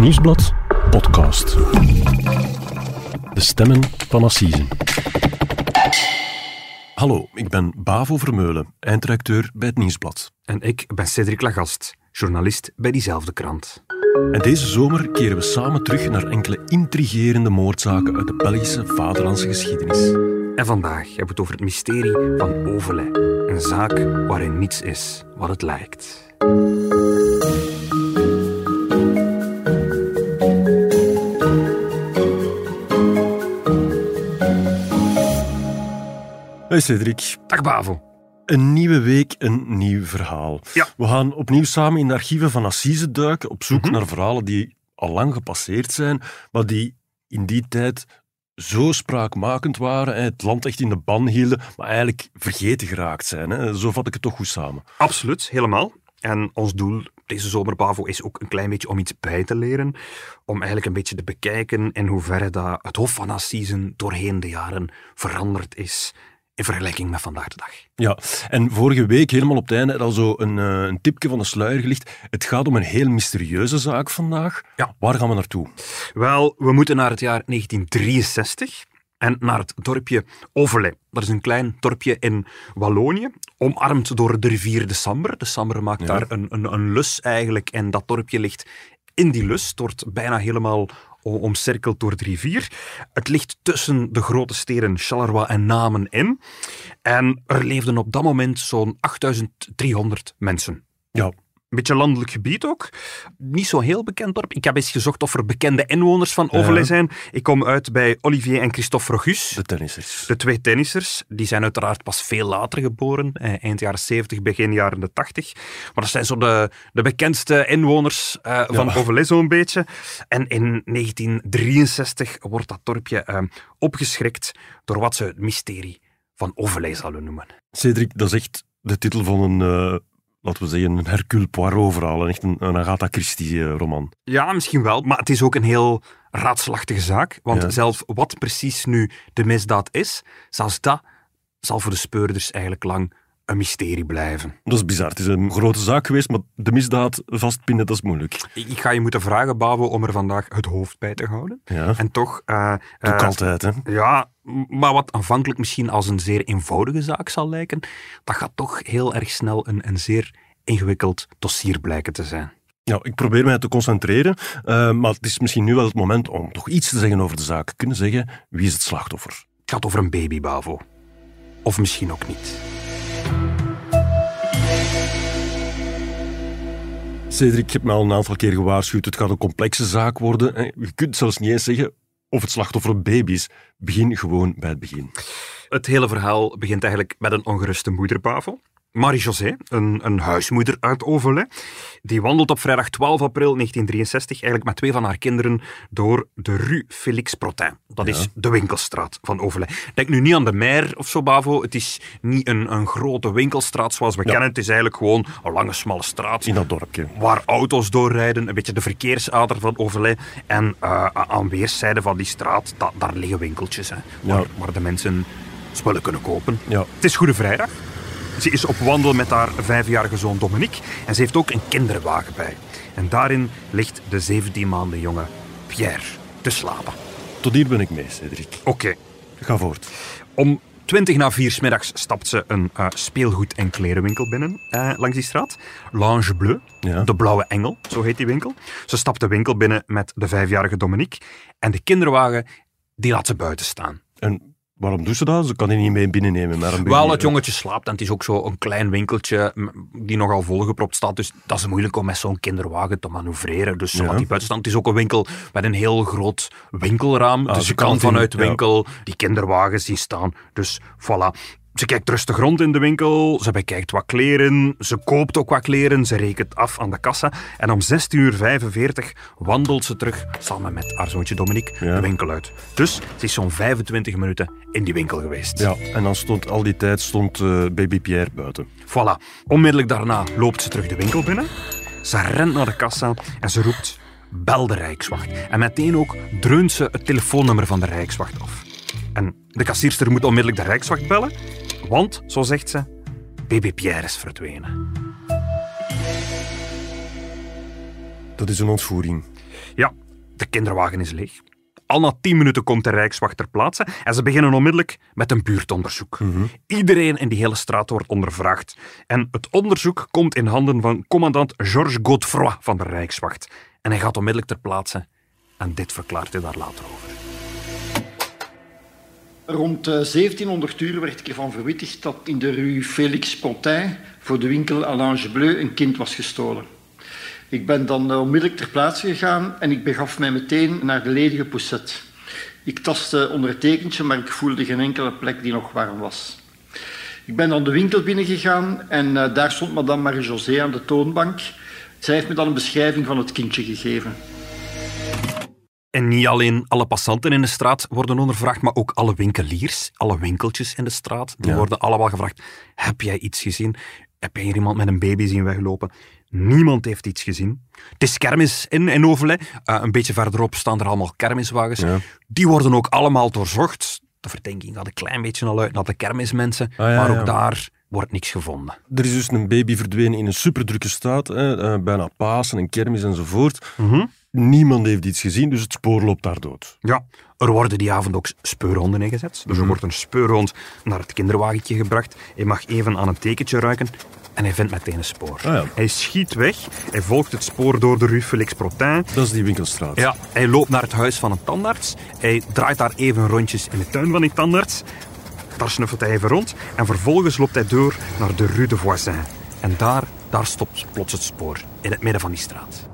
Nieuwsblad podcast. De stemmen van Assise. Hallo, ik ben Bavo Vermeulen, eindredacteur bij het Nieuwsblad. En ik ben Cedric Lagast, journalist bij diezelfde krant. En deze zomer keren we samen terug naar enkele intrigerende moordzaken uit de Belgische vaderlandse geschiedenis. En vandaag hebben we het over het mysterie van Overlij. Een zaak waarin niets is wat het lijkt. Hey Cedric, Dag Bavo. een nieuwe week, een nieuw verhaal. Ja. We gaan opnieuw samen in de archieven van Assise duiken, op zoek Mhm. naar verhalen die al lang gepasseerd zijn, maar die in die tijd zo spraakmakend waren, hè, het land echt in de ban hielden, maar eigenlijk vergeten geraakt zijn. Hè. Zo vat ik het toch goed samen. Absoluut, helemaal. En ons doel deze zomer, Bavo, is ook een klein beetje om iets bij te leren. Om eigenlijk een beetje te bekijken in hoeverre dat het Hof van Assisen doorheen de jaren veranderd is in vergelijking met vandaag de dag. Ja, en vorige week, helemaal op het einde, al zo een, eh, een tipje van de sluier gelicht. Het gaat om een heel mysterieuze zaak vandaag. Ja. Waar gaan we naartoe? Wel, we moeten naar het jaar 1963 en naar het dorpje Overlay. Dat is een klein dorpje in Wallonië, omarmd door de rivier de Samber. De Samber maakt Ja. daar een, een, een lus eigenlijk en dat dorpje ligt in die lus. Het wordt bijna helemaal omcirkeld door de rivier. Het ligt tussen de grote steden Charleroi en Namen in. En er leefden op dat moment zo'n 8300 mensen. Ja, Een beetje landelijk gebied ook. Niet zo heel bekend dorp. Ik heb eens gezocht of er bekende inwoners van Overlay Ja. zijn. Ik kom uit bij Olivier en Christophe Rogus. de tennissers. De twee tennissers, die zijn uiteraard pas veel later geboren, eh, eind jaren 70, begin jaren de 80. Maar dat zijn zo de, de bekendste inwoners eh, van Ja. Overlay zo'n beetje. En in 1963 wordt dat dorpje eh, opgeschrikt door wat ze het mysterie van Overlay zouden noemen. Cedric, dat is echt de titel van een, eh, laten we zeggen, een Hercule Poirot-verhaal. Echt een, een Agatha Christie-roman. Ja, misschien wel. Maar het is ook een heel raadselachtige zaak. Want Ja. zelfs wat precies nu de misdaad is, zelfs dat zal voor de speurders eigenlijk lang een mysterie blijven. Dat is bizar. Het is een grote zaak geweest, maar de misdaad vastpinnen, dat is moeilijk. Ik ga je moeten vragen, Bavo, om er vandaag het hoofd bij te houden. Ja, En toch... eh, doe ik altijd, hè. ja, maar wat aanvankelijk misschien als een zeer eenvoudige zaak zal lijken, dat gaat toch heel erg snel een, een zeer ingewikkeld dossier blijken te zijn. Ja, ik probeer mij te concentreren, eh, maar het is misschien nu wel het moment om toch iets te zeggen over de zaak. Kunnen zeggen, wie is het slachtoffer? Het gaat over een baby, Bavo. Of misschien ook niet. Cedric, ik heb me al een aantal keer gewaarschuwd. Het gaat een complexe zaak worden. Je kunt zelfs niet eens zeggen of het slachtoffer een baby is. Begin gewoon bij het begin. Het hele verhaal begint eigenlijk met een ongeruste moeder, Bavo. Marie-José, een, een huismoeder uit Overlay, die wandelt op vrijdag 12 april 1963 eigenlijk met twee van haar kinderen door de rue Félix Protin. Dat Ja. is de winkelstraat van Overlay. Denk nu niet aan de Meer of zo, Bavo. Het is niet een, een grote winkelstraat zoals we Ja. kennen. Het is eigenlijk gewoon een lange, smalle straat In dat dorpje. waar auto's doorrijden, een beetje de verkeersader van Overlay. En eh, aan weerszijden van die straat, da- daar liggen winkeltjes, hè, waar, Ja. waar de mensen spullen kunnen kopen. Ja. Het is Goede Vrijdag. Ze is op wandel met haar vijfjarige zoon Dominique en ze heeft ook een kinderwagen bij. En daarin ligt de 17 maanden jonge Pierre te slapen. Tot hier ben ik mee, Cedric. Oké, Ga voort. om 20 na 4 's middags stapt ze een eh, speelgoed- en klerenwinkel binnen eh, langs die straat. L'Ange Bleu, Ja. de blauwe engel, zo heet die winkel. Ze stapt de winkel binnen met de vijfjarige Dominique. En de kinderwagen, die laat ze buiten staan. Waarom doet ze dat? Ze kan die niet mee binnennemen. Maar Wel, het jongetje slaapt en het is ook zo een klein winkeltje die nogal volgepropt staat. Dus dat is moeilijk om met zo'n kinderwagen te manoeuvreren. Dus Ja. die buiten staan. Het is ook een winkel met een heel groot winkelraam. Ah, dus je kan vanuit de ja. winkel die kinderwagen zien staan. Dus voilà. Ze kijkt rustig rond in de winkel, ze bekijkt wat kleren, ze koopt ook wat kleren, ze rekent af aan de kassa. En om 16.45 uur wandelt ze terug, samen met haar zoontje Dominique, Ja. de winkel uit. Dus ze is zo'n 25 minuten in die winkel geweest. Ja, en dan stond al die tijd stond eh, baby Pierre buiten. Voilà. Onmiddellijk daarna loopt ze terug de winkel binnen. Ze rent naar de kassa en ze roept bel de Rijkswacht. En meteen ook dreunt ze het telefoonnummer van de Rijkswacht af. En de kassierster moet onmiddellijk de Rijkswacht bellen, want, zo zegt ze, baby Pierre is verdwenen. Dat is een ontvoering. Ja, de kinderwagen is leeg. Al na tien minuten komt de Rijkswacht ter plaatse en ze beginnen onmiddellijk met een buurtonderzoek. Iedereen in die hele straat wordt ondervraagd. En het onderzoek komt in handen van commandant Georges Godefroy van de Rijkswacht. En hij gaat onmiddellijk ter plaatse. En dit verklaart hij daar later over. Rond eh, 1700 uur werd ik ervan verwittigd dat in de rue Félix Pontin voor de winkel Allange Bleu een kind was gestolen. Ik ben dan eh, onmiddellijk ter plaatse gegaan en ik begaf mij meteen naar de ledige poussette. Ik tastte onder het tekentje, maar ik voelde geen enkele plek die nog warm was. Ik ben dan de winkel binnengegaan en eh, daar stond madame Marie-José aan de toonbank. Zij heeft me dan een beschrijving van het kindje gegeven. En niet alleen alle passanten in de straat worden ondervraagd, maar ook alle winkeliers, alle winkeltjes in de straat. Die Ja. worden allemaal gevraagd: heb jij iets gezien? Heb jij hier iemand met een baby zien weglopen? Niemand heeft iets gezien. Het is kermis in, in Overlay. Eh, een beetje verderop staan er allemaal kermiswagens. Ja. Die worden ook allemaal doorzocht. De verdenking gaat een klein beetje al uit naar de kermismensen. Ah, ja, maar ook daar wordt niks gevonden. Er is dus een baby verdwenen in een superdrukke staat, hè, eh, bijna Pasen en kermis enzovoort. Niemand heeft iets gezien, dus het spoor loopt daar dood. Ja, er worden die avond ook speurhonden ingezet. Dus er wordt een speurhond naar het kinderwagentje gebracht. Hij mag even aan een tekentje ruiken en hij vindt meteen een spoor. Ah ja. Hij schiet weg, hij volgt het spoor door de rue Félix Protin. Dat is die winkelstraat. Ja, hij loopt naar het huis van een tandarts. Hij draait daar even rondjes in de tuin van die tandarts. Daar snuffelt hij even rond en vervolgens loopt hij door naar de rue de Voisin. En daar, daar stopt plots het spoor, in het midden van die straat.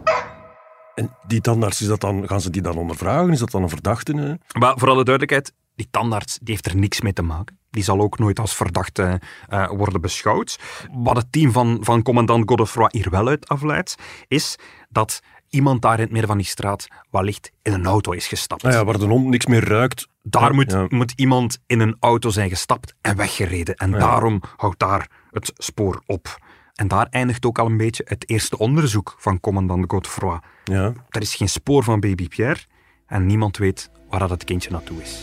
En die tandarts, is dat dan, gaan ze die dan ondervragen? Is dat dan een verdachte? hè? Maar voor alle duidelijkheid, die tandarts die heeft er niks mee te maken. Die zal ook nooit als verdachte eh, worden beschouwd. Wat het team van, van commandant Godefroy hier wel uit afleidt, is dat iemand daar in het midden van die straat wellicht in een auto is gestapt. Nou ja, waar de hond niks meer ruikt. Daar Ja, moet, ja. moet iemand in een auto zijn gestapt en weggereden. En daarom houdt daar het spoor op. En daar eindigt ook al een beetje het eerste onderzoek van commandant Godefroy. Ja. Er is geen spoor van baby Pierre en niemand weet waar dat het kindje naartoe is.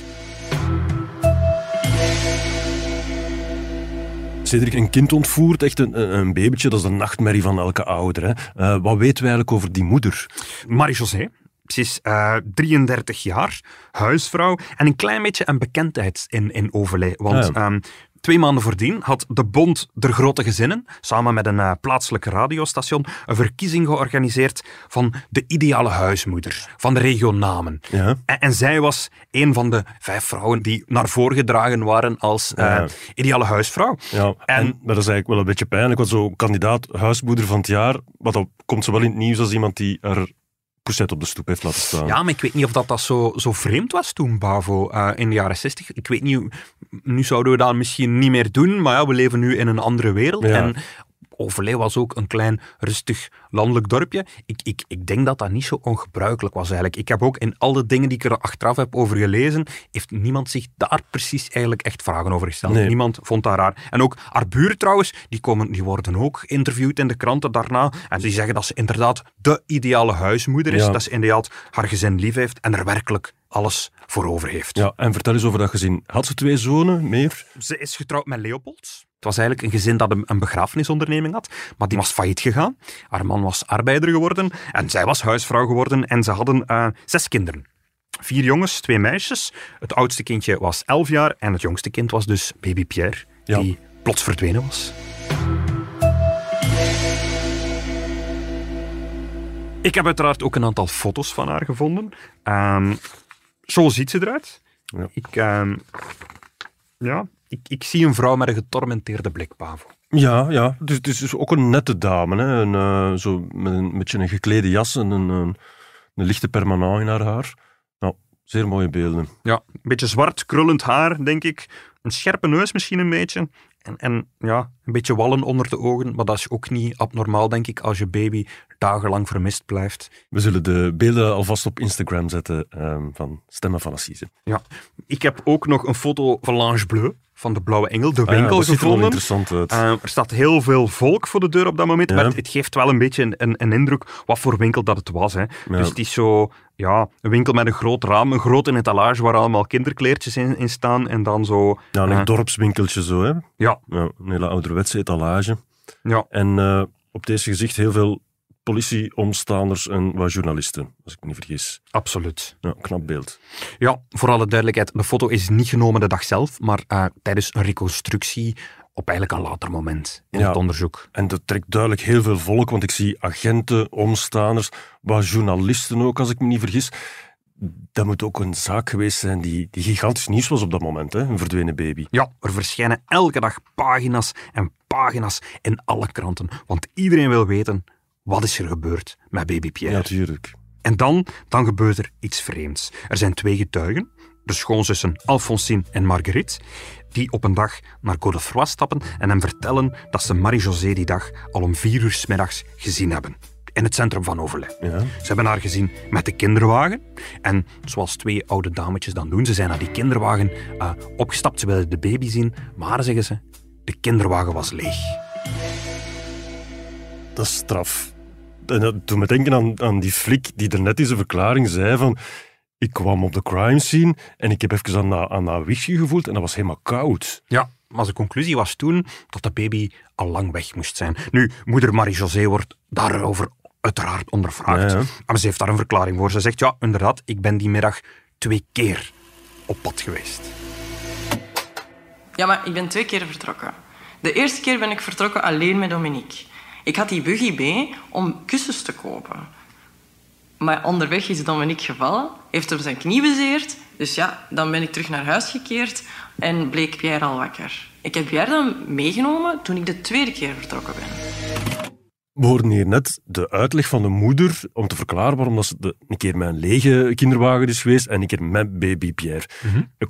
Cedric, een kind ontvoert, echt een, een babytje, dat is de nachtmerrie van elke ouder. Hè. Eh, wat weten we eigenlijk over die moeder? Marie-José. Ze is eh, 33 jaar, huisvrouw en een klein beetje een bekendheid in, in Overlay. Want Ja. ehm, twee maanden voordien had de Bond der Grote Gezinnen, samen met een eh, plaatselijk radiostation, een verkiezing georganiseerd van de ideale huismoeder, van de regio Namen. Ja. En, en zij was een van de vijf vrouwen die naar voren gedragen waren als eh, Ja. ideale huisvrouw. Ja, en, En- dat is eigenlijk wel een beetje pijnlijk, want zo'n kandidaat huismoeder van het jaar, wat dan komt ze wel in het nieuws als iemand die haar op de stoep heeft laten staan. Ja, maar ik weet niet of dat, dat zo, zo vreemd was toen, Bavo, eh, in de jaren 60. Ik weet niet, nu zouden we dat misschien niet meer doen, maar ja, we leven nu in een andere wereld. Ja. En Overlee was ook een klein, rustig, landelijk dorpje. Ik, ik, ik denk dat dat niet zo ongebruikelijk was eigenlijk. Ik heb ook in al de dingen die ik er achteraf heb over gelezen, heeft niemand zich daar precies eigenlijk echt vragen over gesteld. Nee. Niemand vond dat raar. En ook haar buren trouwens, die, komen, die worden ook geïnterviewd in de kranten daarna. En die zeggen dat ze inderdaad de ideale huismoeder is. Ja. Dat ze inderdaad haar gezin lief heeft en er werkelijk alles voor over heeft. Ja, en vertel eens over dat gezin. Had ze twee zonen, meer? Ze is getrouwd met Leopold. Het was eigenlijk een gezin dat een, begrafenisonderneming had, maar die was failliet gegaan. Haar man was arbeider geworden en zij was huisvrouw geworden en ze hadden eh, zes kinderen. Vier jongens, twee meisjes. Het oudste kindje was elf jaar en het jongste kind was dus baby Pierre, Ja. die plots verdwenen was. Ik heb uiteraard ook een aantal foto's van haar gevonden. Ehm, zo ziet ze eruit. Ja. Ik, ehm, ja, ik, ik zie een vrouw met een getormenteerde blik, Pavo. Ja, ja. Dus het is dus ook een nette dame. Hè. Een, eh, zo met een beetje een geklede jas en een, een, een lichte permanent in haar haar. Nou, zeer mooie beelden. Ja, een beetje zwart, krullend haar, denk ik. Een scherpe neus misschien een beetje. En, en ja, een beetje wallen onder de ogen. Maar dat is ook niet abnormaal, denk ik, als je baby dagenlang vermist blijft. We zullen de beelden alvast op Instagram zetten ehm, van Stemmen van Assise. Ja. Ik heb ook nog een foto van L'Ange Bleu, van de Blauwe Engel, de Ah ja, winkel, gevonden. interessant uit. Eh, er staat heel veel volk voor de deur op dat moment, Ja. maar het, het geeft wel een beetje een, een, een indruk wat voor winkel dat het was. Hè. Dus het is zo, ja, een winkel met een groot raam, een grote etalage waar allemaal kinderkleertjes in, in staan en dan zo... ja, een eh, dorpswinkeltje zo, hè. ja, Ja, een hele ouderwetse etalage. ja, En eh, op deze gezicht heel veel politie, omstaanders en wat journalisten, als ik me niet vergis. Absoluut. Ja, knap beeld. Ja, voor alle duidelijkheid, de foto is niet genomen de dag zelf, maar uh, tijdens een reconstructie op eigenlijk een later moment in Ja. het onderzoek. En dat trekt duidelijk heel veel volk, want ik zie agenten, omstaanders, wat journalisten ook, als ik me niet vergis. Dat moet ook een zaak geweest zijn die, die gigantisch nieuws was op dat moment, hè? een verdwenen baby. Ja, er verschijnen elke dag pagina's en pagina's in alle kranten, want iedereen wil weten wat is er gebeurd met baby Pierre. Ja, tuurlijk. En dan, dan gebeurt er iets vreemds. Er zijn twee getuigen, de schoonzussen Alphonsine en Marguerite, die op een dag naar Godefroy stappen en hem vertellen dat ze Marie-José die dag al om vier uur 's middags gezien hebben. In het centrum van Overlay. Ja. Ze hebben haar gezien met de kinderwagen. En zoals twee oude dametjes dan doen, ze zijn naar die kinderwagen eh, opgestapt. Ze willen de baby zien, maar zeggen ze, de kinderwagen was leeg. Dat is straf. En dat doet me denken aan, aan die flik die er net in zijn verklaring zei van... Ik kwam op de crime scene en ik heb even aan dat, aan dat wichtje gevoeld en dat was helemaal koud. Ja, maar zijn conclusie was toen dat de baby al lang weg moest zijn. Nu, moeder Marie-José wordt daarover uiteraard ondervraagd. Ja, ja. Maar ze heeft daar een verklaring voor. Ze zegt, ja, inderdaad, ik ben die middag twee keer op pad geweest. Ja, maar ik ben twee keer vertrokken. De eerste keer ben ik vertrokken alleen met Dominique. Ik had die buggy mee om kussens te kopen. Maar onderweg is Dominique gevallen, heeft hem zijn knie bezeerd. Dus ja, dan ben ik terug naar huis gekeerd en bleek Pierre al wakker. Ik heb Pierre dan meegenomen toen ik de tweede keer vertrokken ben. We hoorden hier net de uitleg van de moeder om te verklaren waarom dat ze de, een keer met een lege kinderwagen is geweest en een keer met baby Pierre.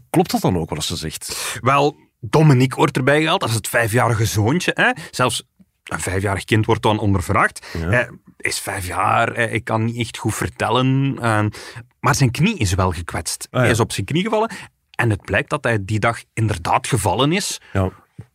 Klopt dat dan ook wat ze zegt? Wel, Dominique wordt erbij gehaald. Dat is het vijfjarige zoontje. Hè? Zelfs een vijfjarig kind wordt dan ondervraagd. Hij is vijf jaar, hij hij kan niet echt goed vertellen. eh, maar zijn knie is wel gekwetst. Ah, ja. Hij is op zijn knie gevallen. En het blijkt dat hij die dag inderdaad gevallen is. Ja,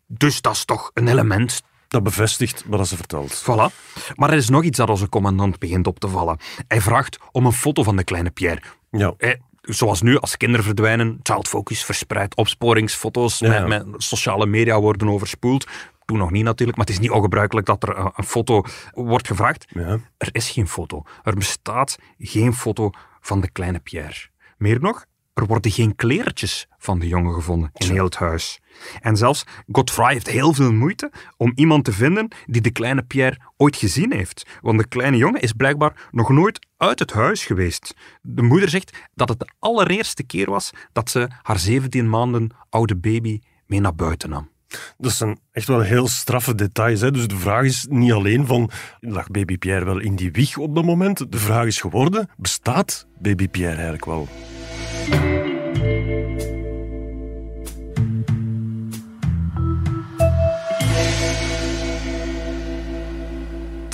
Dus dat is toch een element. dat bevestigt wat ze vertelt. Voilà. Maar er is nog iets dat onze commandant begint op te vallen. Hij vraagt om een foto van de kleine Pierre. Ja, Eh, zoals nu, als kinderen verdwijnen, Child Focus verspreidt opsporingsfoto's, Ja. met, met sociale media worden overspoeld. Toen nog niet natuurlijk, maar het is niet ongebruikelijk dat er een, een foto wordt gevraagd. ja. Er is geen foto. Er bestaat geen foto van de kleine Pierre. Meer nog, er worden geen kleertjes van de jongen gevonden in heel het huis. En zelfs Godfrey heeft heel veel moeite om iemand te vinden die de kleine Pierre ooit gezien heeft. Want de kleine jongen is blijkbaar nog nooit uit het huis geweest. De moeder zegt dat het de allereerste keer was dat ze haar 17 maanden oude baby mee naar buiten nam. Dat zijn echt wel heel straffe details. Hè? Dus de vraag is niet alleen van, lag baby Pierre wel in die wieg op dat moment? De vraag is geworden, bestaat baby Pierre eigenlijk wel?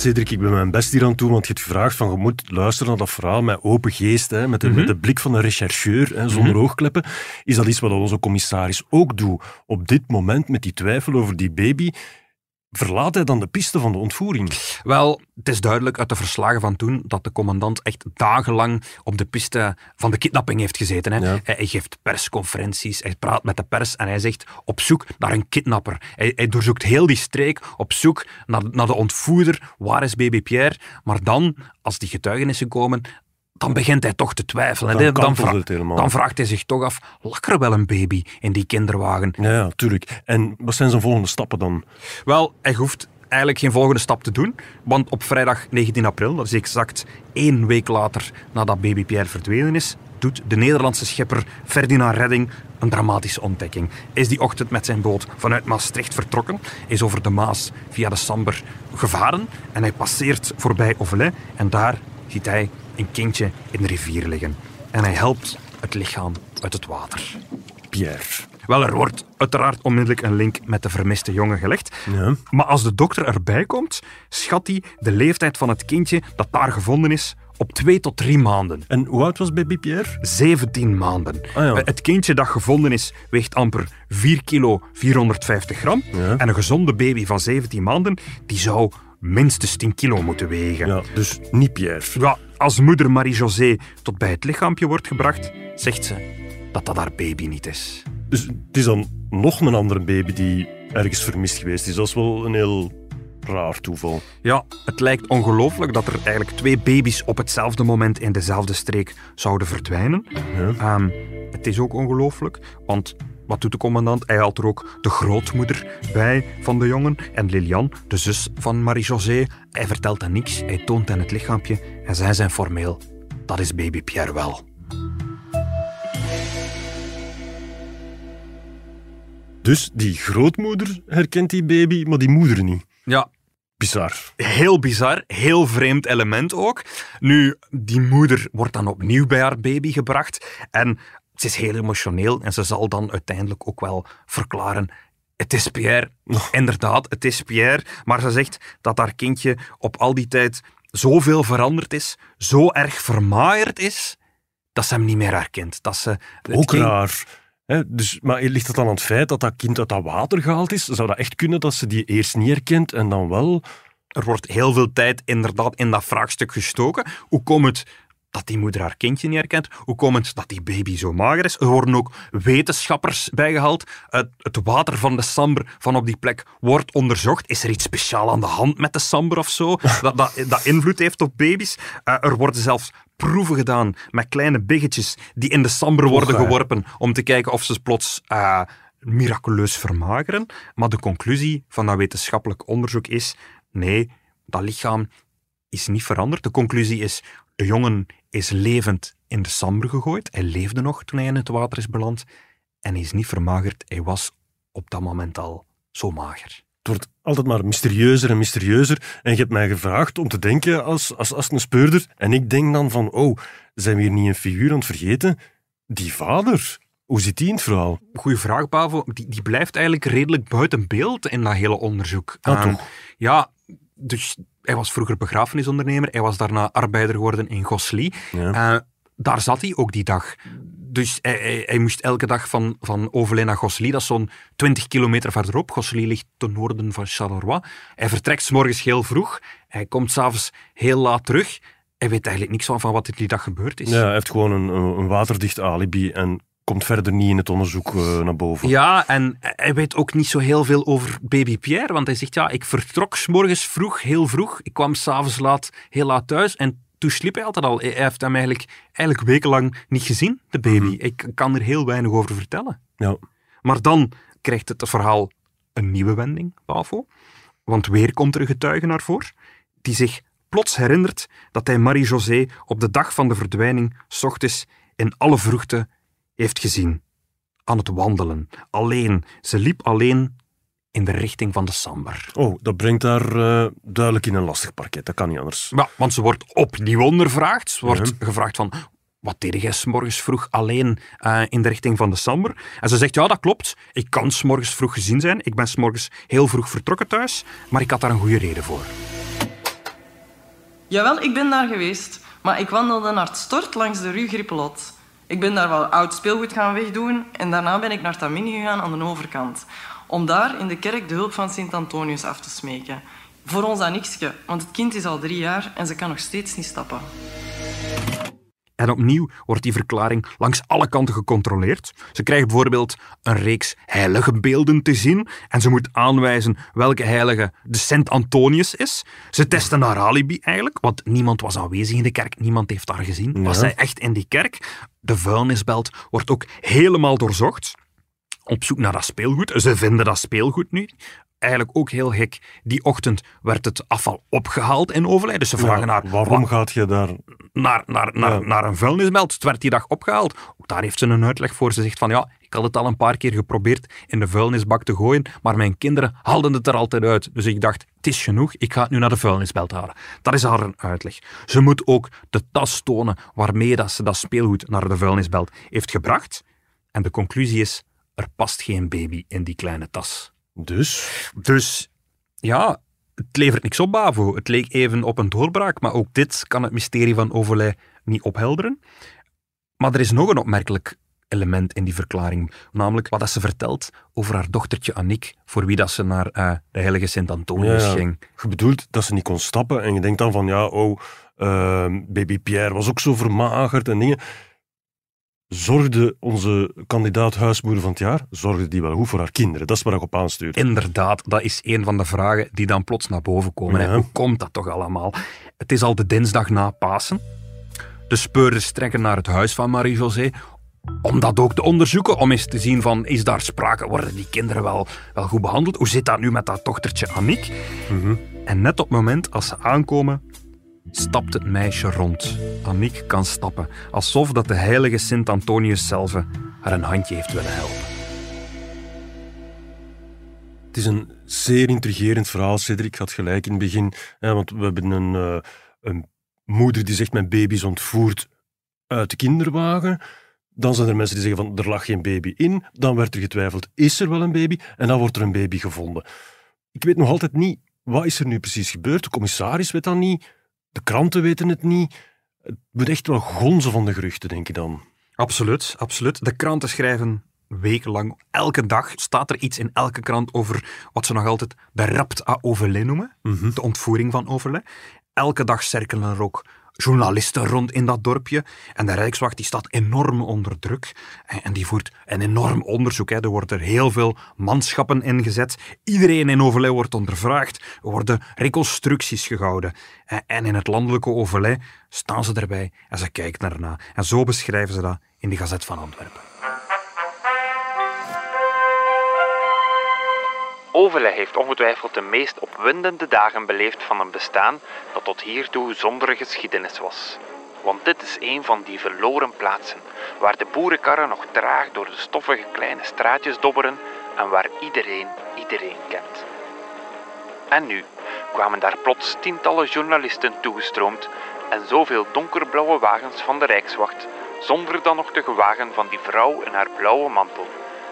Cedric, ik ben mijn best hier aan toe, want je hebt gevraagd van je moet luisteren naar dat verhaal met open geest, hè, met, de, met de blik van een rechercheur, hè, zonder oogkleppen. Is dat iets wat onze commissaris ook doet? Op dit moment, met die twijfel over die baby, verlaat hij dan de piste van de ontvoering? Wel, het is duidelijk uit de verslagen van toen dat de commandant echt dagenlang op de piste van de kidnapping heeft gezeten. Hè. Ja. Hij, hij geeft persconferenties, hij praat met de pers en hij zegt op zoek naar een kidnapper. Hij, hij doorzoekt heel die streek op zoek naar, naar de ontvoerder. Waar is baby Pierre? Maar dan, als die getuigenissen komen, dan begint hij toch te twijfelen. Dan vra- helemaal. dan vraagt hij zich toch af, lak er wel een baby in die kinderwagen? Ja, ja, tuurlijk. En wat zijn zijn volgende stappen dan? Wel, hij hoeft eigenlijk geen volgende stap te doen. Want op vrijdag 19 april, dat is exact één week later nadat baby Pierre verdwenen is, doet de Nederlandse schipper Ferdinand Redding een dramatische ontdekking. Is die ochtend met zijn boot vanuit Maastricht vertrokken, is over de Maas via de Samber gevaren en hij passeert voorbij Ovelay en daar ziet hij een kindje in de rivier liggen. En hij helpt het lichaam uit het water. Pierre. Wel, er wordt uiteraard onmiddellijk een link met de vermiste jongen gelegd. Ja. Maar als de dokter erbij komt, schat hij de leeftijd van het kindje dat daar gevonden is op twee tot drie maanden. En hoe oud was baby Pierre? 17 maanden. Ah, ja. Het kindje dat gevonden is, weegt amper 4 kilo 450 gram. Ja. En een gezonde baby van 17 maanden, die zou minstens 10 kilo moeten wegen. Ja, dus niet Pierre. Ja, als moeder Marie-José tot bij het lichaampje wordt gebracht, zegt ze dat dat haar baby niet is. Dus het is dan nog een andere baby die ergens vermist geweest is. Dat is wel een heel Raar toeval. Ja, het lijkt ongelooflijk dat er eigenlijk twee baby's op hetzelfde moment in dezelfde streek zouden verdwijnen. Ja. Ehm, het is ook ongelooflijk, want wat doet de commandant? Hij haalt er ook de grootmoeder bij van de jongen en Lilian, de zus van Marie-José. Hij vertelt hen niks, hij toont hen het lichaampje en zij zijn formeel. Dat is baby Pierre wel. Dus die grootmoeder herkent die baby, maar die moeder niet. Ja, Bizar. heel bizar, heel vreemd element ook. Nu, die moeder wordt dan opnieuw bij haar baby gebracht en ze is heel emotioneel en ze zal dan uiteindelijk ook wel verklaren het is Pierre. Inderdaad, het is Pierre. Maar ze zegt dat haar kindje op al die tijd zoveel veranderd is, zo erg vermaaierd is, dat ze hem niet meer herkent. Dat ze Ook kind- raar. Dus, maar ligt het dan aan het feit dat dat kind uit dat water gehaald is? Zou dat echt kunnen dat ze die eerst niet herkent en dan wel? Er wordt heel veel tijd inderdaad in dat vraagstuk gestoken. Hoe komt het dat die moeder haar kindje niet herkent? Hoe komt het dat die baby zo mager is? Er worden ook wetenschappers bijgehaald. Het, het water van de Samber van op die plek wordt onderzocht. Is er iets speciaal aan de hand met de Samber of zo? Dat, dat, dat invloed heeft op baby's. Eh, er worden zelfs proeven gedaan met kleine biggetjes die in de Samber worden geworpen om te kijken of ze plots eh, miraculeus vermageren. Maar de conclusie van dat wetenschappelijk onderzoek is: nee, dat lichaam is niet veranderd. De conclusie is: de jongen is levend in de Sambre gegooid. Hij leefde nog toen hij in het water is beland. En hij is niet vermagerd. Hij was op dat moment al zo mager. Het wordt altijd maar mysterieuzer en mysterieuzer. En je hebt mij gevraagd om te denken als, als, als een speurder. En ik denk dan van, oh, zijn we hier niet een figuur aan het vergeten? Die vader, hoe zit die in het verhaal? Goeie vraag, Pavo. Die, die blijft eigenlijk redelijk buiten beeld in dat hele onderzoek. Ah? Ja, dus hij was vroeger begrafenisondernemer. Hij was daarna arbeider geworden in Gosli. Ja. Eh, daar zat hij ook die dag. Dus hij, hij, hij moest elke dag van, van Overleen naar Gosli, dat is zo'n 20 kilometer verderop. Gosli ligt ten noorden van Charleroi. Hij vertrekt 's morgens heel vroeg. Hij komt s'avonds heel laat terug. Hij weet eigenlijk niks van, van wat er die dag gebeurd is. Ja, hij heeft gewoon een, een, een waterdicht alibi en komt verder niet in het onderzoek eh, naar boven. Ja, en hij weet ook niet zo heel veel over baby Pierre, want hij zegt, ja, ik vertrok 's morgens vroeg, heel vroeg. Ik kwam s'avonds laat, heel laat thuis en toen sliep hij altijd al. Hij heeft hem eigenlijk, eigenlijk wekenlang niet gezien, de baby. Ik kan er heel weinig over vertellen. Ja. Maar dan krijgt het verhaal een nieuwe wending, Pavo. Want weer komt er een getuige naar voren, die zich plots herinnert dat hij Marie-José op de dag van de verdwijning, s ochtends, in alle vroegte heeft gezien. Aan het wandelen, alleen. Ze liep alleen in de richting van de Sambar. Oh, dat brengt haar eh, duidelijk in een lastig parket. Dat kan niet anders. Ja, want ze wordt opnieuw ondervraagd. Ze wordt gevraagd van, wat deed jij 's morgens vroeg alleen eh, in de richting van de Samber? En ze zegt, ja, dat klopt. Ik kan 's morgens vroeg gezien zijn. Ik ben 's morgens heel vroeg vertrokken thuis. Maar ik had daar een goede reden voor. Jawel, ik ben daar geweest. Maar ik wandelde naar het stort langs de Rue Grippelot. Ik ben daar wel oud speelgoed gaan wegdoen en daarna ben ik naar Tamini gegaan aan de overkant. Om daar in de kerk de hulp van Sint-Antonius af te smeken. Voor ons aan niksje, want het kind is al drie jaar en ze kan nog steeds niet stappen. En opnieuw wordt die verklaring langs alle kanten gecontroleerd. Ze krijgt bijvoorbeeld een reeks heilige beelden te zien en ze moet aanwijzen welke heilige de Sint Antonius is. Ze testen haar alibi eigenlijk, want niemand was aanwezig in de kerk, niemand heeft haar gezien. Was zij echt in die kerk? De vuilnisbelt wordt ook helemaal doorzocht. Op zoek naar dat speelgoed. Ze vinden dat speelgoed nu. Eigenlijk ook heel gek. Die ochtend werd het afval opgehaald in Overlijden. Dus ze vragen Ja, naar waarom gaat je daar... naar, naar, naar, Ja. naar een vuilnisbelt. Het werd die dag opgehaald. Ook daar heeft ze een uitleg voor. Ze zegt van ja, ik had het al een paar keer geprobeerd in de vuilnisbak te gooien, maar mijn kinderen haalden het er altijd uit. Dus ik dacht, het is genoeg, ik ga het nu naar de vuilnisbelt halen. Dat is haar een uitleg. Ze moet ook de tas tonen waarmee dat ze dat speelgoed naar de vuilnisbelt heeft gebracht. En de conclusie is, er past geen baby in die kleine tas. Dus? Dus ja, het levert niks op, Bavo. Het leek even op een doorbraak, maar ook dit kan het mysterie van Overlay niet ophelderen. Maar er is nog een opmerkelijk element in die verklaring, namelijk wat dat ze vertelt over haar dochtertje Annick, voor wie dat ze naar eh, de heilige Sint-Antonius Ja, ging. Je bedoelt dat ze niet kon stappen en je denkt dan van, ja, oh, ehm, baby Pierre was ook zo vermagerd en dingen. Zorgde onze kandidaat huismoeder van het jaar, zorgde die wel goed voor haar kinderen? Dat is waar ik op aanstuur. Inderdaad, dat is een van de vragen die dan plots naar boven komen. Ja. Hoe komt dat toch allemaal? Het is al de dinsdag na Pasen. De speurders trekken naar het huis van Marie-José om dat ook te onderzoeken, om eens te zien van, is daar sprake, worden die kinderen wel, wel goed behandeld? Hoe zit dat nu met dat dochtertje Annick? En net op het moment als ze aankomen, stapt het meisje rond. Annick kan stappen, alsof dat de heilige Sint Antonius zelf haar een handje heeft willen helpen. Het is een zeer intrigerend verhaal, Cedric. Had gelijk in het begin. Hè, want we hebben een, eh, een moeder die zegt: Mijn baby is ontvoerd uit de kinderwagen. Dan zijn er mensen die zeggen: van, Er lag geen baby in. Dan werd er getwijfeld: Is er wel een baby? En dan wordt er een baby gevonden. Ik weet nog altijd niet wat is er nu precies gebeurd. De commissaris weet dat niet. De kranten weten het niet. Het moet echt wel gonzen van de geruchten, denk ik dan. Absoluut, absoluut. De kranten schrijven wekenlang, elke dag staat er iets in elke krant over wat ze nog altijd de rapt à Overlay noemen, de ontvoering van Overlay. Elke dag cirkelen er ook journalisten rond in dat dorpje en de Rijkswacht die staat enorm onder druk en, en die voert een enorm onderzoek. Hè. Er worden er heel veel manschappen ingezet. Iedereen in Overlay wordt ondervraagd. Er worden reconstructies gehouden. En, en in het landelijke Overlay staan ze erbij en ze kijken ernaar. En zo beschrijven ze dat in de Gazet van Antwerpen. Overlay heeft ongetwijfeld de meest opwindende dagen beleefd van een bestaan dat tot hiertoe zonder geschiedenis was. Want dit is een van die verloren plaatsen, waar de boerenkarren nog traag door de stoffige kleine straatjes dobberen en waar iedereen iedereen kent. En nu kwamen daar plots tientallen journalisten toegestroomd en zoveel donkerblauwe wagens van de Rijkswacht, zonder dan nog de gewagen van die vrouw in haar blauwe mantel,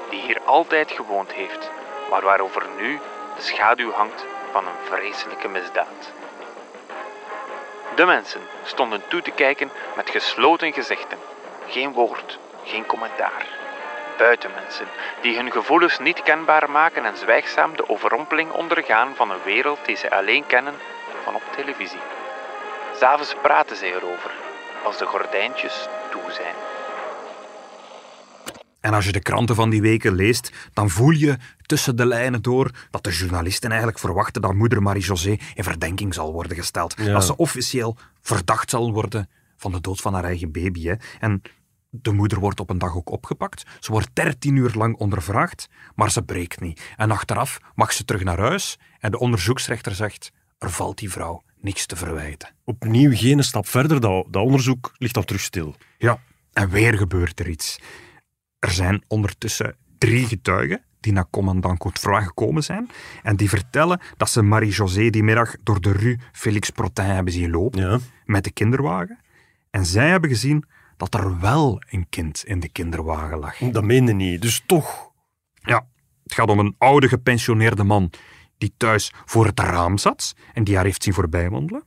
die hier altijd gewoond heeft, maar waarover nu de schaduw hangt van een vreselijke misdaad. De mensen stonden toe te kijken met gesloten gezichten. Geen woord, geen commentaar. Buitenmensen die hun gevoelens niet kenbaar maken en zwijgzaam de overrompeling ondergaan van een wereld die ze alleen kennen van op televisie. S'avonds praten zij erover, als de gordijntjes toe zijn. En als je de kranten van die weken leest, dan voel je tussen de lijnen door dat de journalisten eigenlijk verwachten dat moeder Marie-José in verdenking zal worden gesteld. Ja. Dat ze officieel verdacht zal worden van de dood van haar eigen baby. Hè. En de moeder wordt op een dag ook opgepakt. Ze wordt 13 uur lang ondervraagd, maar ze breekt niet. En achteraf mag ze terug naar huis en de onderzoeksrechter zegt, er valt die vrouw niks te verwijten. Opnieuw geen stap verder. Dat, dat onderzoek ligt dan terug stil. Ja, en weer gebeurt er iets. Er zijn ondertussen drie getuigen die naar commandant Godefroy gekomen zijn en die vertellen dat ze Marie-José die middag door de rue Félix Protin hebben zien lopen Ja. met de kinderwagen. En zij hebben gezien dat er wel een kind in de kinderwagen lag. Dat meende niet. Dus toch. Ja, het gaat om een oude gepensioneerde man die thuis voor het raam zat en die haar heeft zien voorbijwandelen.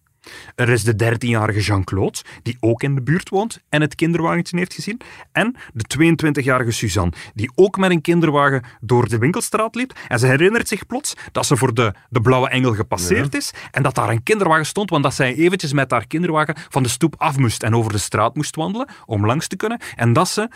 Er is de 13-jarige Jean-Claude, die ook in de buurt woont en het kinderwagentje heeft gezien. En de 22-jarige Suzanne, die ook met een kinderwagen door de winkelstraat liep. En ze herinnert zich plots dat ze voor de, de Blauwe Engel gepasseerd is en dat daar een kinderwagen stond, want dat zij eventjes met haar kinderwagen van de stoep af moest en over de straat moest wandelen om langs te kunnen. En dat ze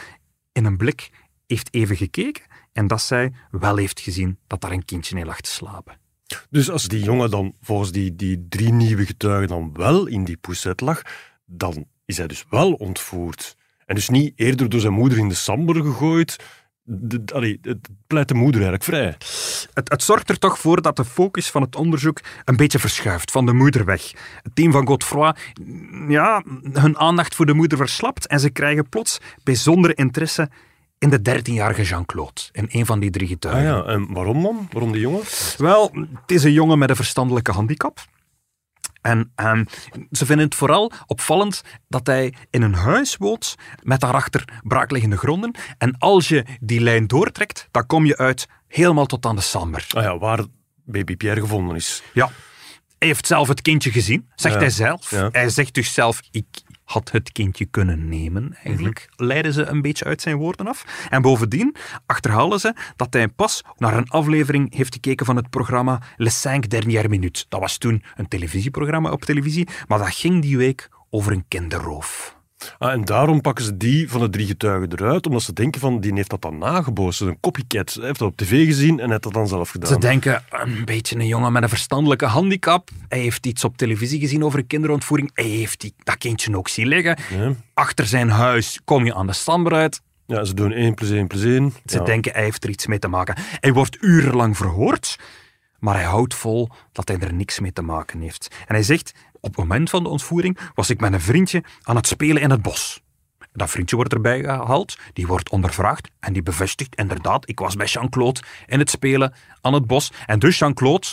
in een blik heeft even gekeken en dat zij wel heeft gezien dat daar een kindje in lag te slapen. Dus als die jongen dan volgens die, die drie nieuwe getuigen dan wel in die pousset lag, dan is hij dus wel ontvoerd. En dus niet eerder door zijn moeder in de samber gegooid. De, allee, het pleit de moeder eigenlijk vrij. Het, het zorgt er toch voor dat de focus van het onderzoek een beetje verschuift, van de moeder weg. Het team van Godefroy, ja, hun aandacht voor de moeder verslapt en ze krijgen plots bijzondere interesse in de 13-jarige Jean-Claude, in een van die drie Ah getuigen. ja, en waarom dan? Waarom die jongen? Wel, het is een jongen met een verstandelijke handicap. En ehm, ze vinden het vooral opvallend dat hij in een huis woont met daarachter braakliggende gronden. En als je die lijn doortrekt, dan kom je uit helemaal tot aan de Samber. Ah ja, waar baby Pierre gevonden is. Ja, hij heeft zelf het kindje gezien, zegt Ja. hij zelf. Ja. Hij zegt dus zelf, ik had het kindje kunnen nemen, eigenlijk. Leiden ze een beetje uit zijn woorden af. En bovendien achterhalen ze dat hij pas naar een aflevering heeft gekeken van het programma Les Cinq Dernières Minutes. Dat was toen een televisieprogramma op televisie, maar dat ging die week over een kinderroof. Ah, en daarom pakken ze die van de drie getuigen eruit, omdat ze denken van, die heeft dat dan nagebootst. Een copycat. Hij heeft dat op tv gezien en heeft dat dan zelf gedaan. Ze denken, een beetje een jongen met een verstandelijke handicap. Hij heeft iets op televisie gezien over kinderontvoering. Hij heeft die, dat kindje ook zien liggen. Ja. Achter zijn huis kom je aan de stamberuit. Ja, ze doen 1 plus 1 plus 1. Ze ja. denken, hij heeft er iets mee te maken. Hij wordt urenlang verhoord, maar hij houdt vol dat hij er niks mee te maken heeft. En hij zegt, op het moment van de ontvoering was ik met een vriendje aan het spelen in het bos. Dat vriendje wordt erbij gehaald, die wordt ondervraagd en die bevestigt inderdaad, ik was bij Jean-Claude in het spelen aan het bos. En dus Jean-Claude